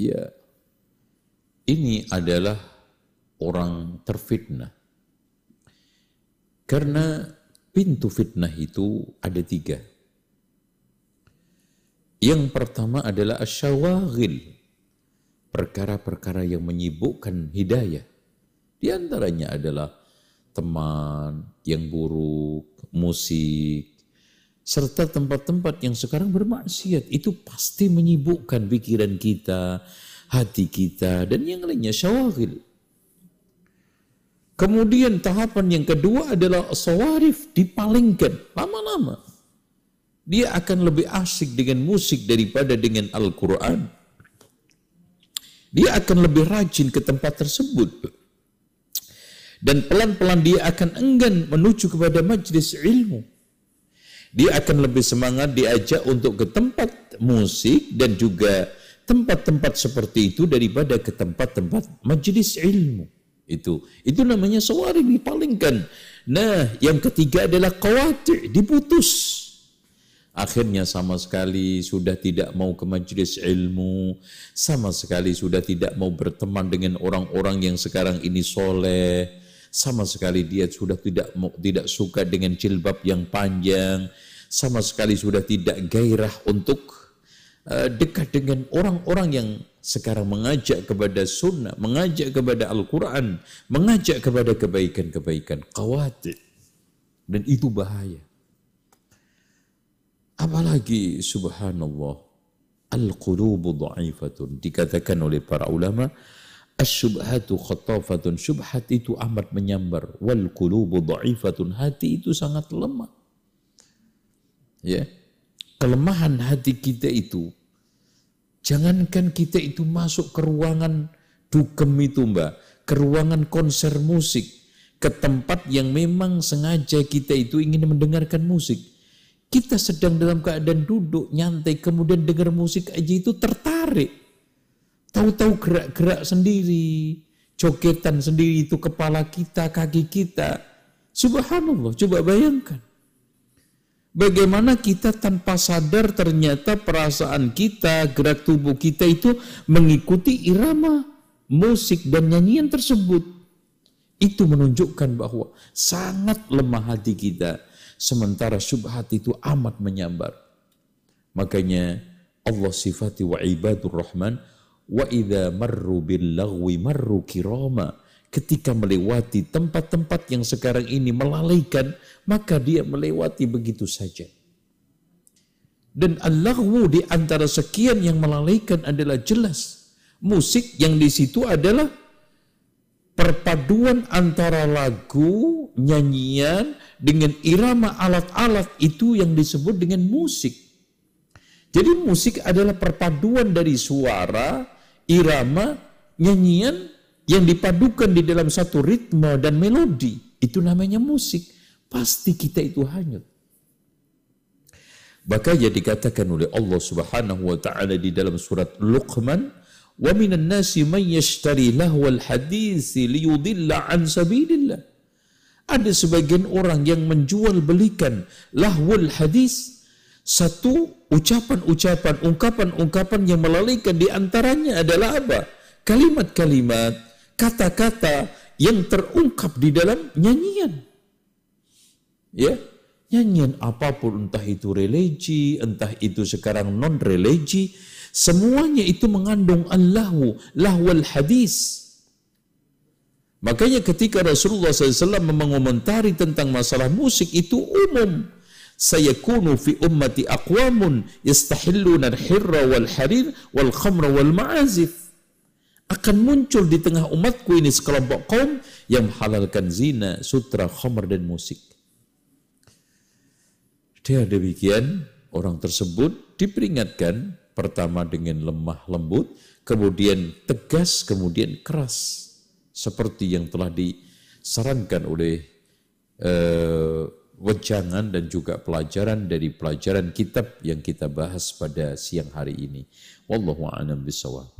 Ya, ini adalah orang terfitnah. Karena pintu fitnah itu ada tiga. Yang pertama adalah asyawagil. Perkara-perkara yang menyibukkan hidayah. Di antaranya adalah teman yang buruk, musik, serta tempat-tempat yang sekarang bermaksiat. Itu pasti menyibukkan pikiran kita, hati kita, dan yang lainnya syawagil. Kemudian tahapan yang kedua adalah sawarif, dipalingkan lama-lama. Dia akan lebih asik dengan musik daripada dengan Al-Quran. Dia akan lebih rajin ke tempat tersebut. Dan pelan-pelan dia akan enggan menuju kepada majlis ilmu. Dia akan lebih semangat diajak untuk ke tempat musik dan juga tempat-tempat seperti itu daripada ke tempat-tempat majlis ilmu. Itu itu namanya sawari dipalingkan. Nah, yang ketiga adalah qawati, diputus. Akhirnya sama sekali sudah tidak mau ke majlis ilmu, sama sekali sudah tidak mau berteman dengan orang-orang yang sekarang ini soleh, sama sekali dia sudah tidak tidak suka dengan jilbab yang panjang, sama sekali sudah tidak gairah untuk uh, dekat dengan orang-orang yang sekarang mengajak kepada sunnah, mengajak kepada Al-Quran, mengajak kepada kebaikan-kebaikan, khawatir. Dan itu bahaya. Apalagi subhanallah al-qulubu dha'ifatun dikatakan oleh para ulama asyubhatu khatafatun syubhat itu amat menyambar. Wal qulubu dha'ifatun. Hati itu sangat lemah. Ya. Kelemahan hati kita itu jangankan kita itu masuk ke ruangan dukem itu mbak. Ke ruangan konser musik. Ke tempat yang memang sengaja kita itu ingin mendengarkan musik. Kita sedang dalam keadaan duduk, nyantai, kemudian dengar musik aja itu tertarik. Tahu-tahu gerak-gerak sendiri, jogetan sendiri itu kepala kita, kaki kita. Subhanallah, coba bayangkan. Bagaimana kita tanpa sadar ternyata perasaan kita, gerak tubuh kita itu mengikuti irama musik dan nyanyian tersebut. Itu menunjukkan bahwa sangat lemah hati kita sementara syubhat itu amat menyambar. Makanya Allah sifati wa ibadur rahman wa idza marru bil lagwi marru kirama. Ketika melewati tempat-tempat yang sekarang ini melalaikan, maka dia melewati begitu saja. Dan al-laghwu di antara sekian yang melalaikan adalah jelas. Musik yang di situ adalah perpaduan antara lagu, nyanyian, dengan irama alat-alat itu yang disebut dengan musik. Jadi musik adalah perpaduan dari suara, irama, nyanyian yang dipadukan di dalam satu ritme dan melodi. Itu namanya musik. Pasti kita itu hanyut. Bahkan ya dikatakan oleh Allah Subhanahu wa taala di dalam surat Luqman, "Wa minan nasi man yashtari lahwal hadisi liyudilla an sabilillah." Ada sebagian orang yang menjual belikan lahwul hadis satu ucapan-ucapan, ungkapan-ungkapan yang melalaikan di antaranya adalah apa? Kalimat-kalimat, kata-kata yang terungkap di dalam nyanyian. Ya, nyanyian apa pun entah itu religi, entah itu sekarang non religi, semuanya itu mengandung allahu, lahwal hadis Makanya ketika Rasulullah SAW mengomentari tentang masalah musik itu umum. Sayakunu fi ummati aqwamun yastahilluna al-hirra wal harir wal khamra wal ma'azif. Akan muncul di tengah umatku ini sekelompok kaum yang menghalalkan zina, sutra, khamr dan musik. Dia demikian, orang tersebut diperingatkan pertama dengan lemah lembut, kemudian tegas, kemudian keras seperti yang telah disarankan oleh uh, wejangan dan juga pelajaran dari pelajaran kitab yang kita bahas pada siang hari ini. Wallahu a'lam bishawab.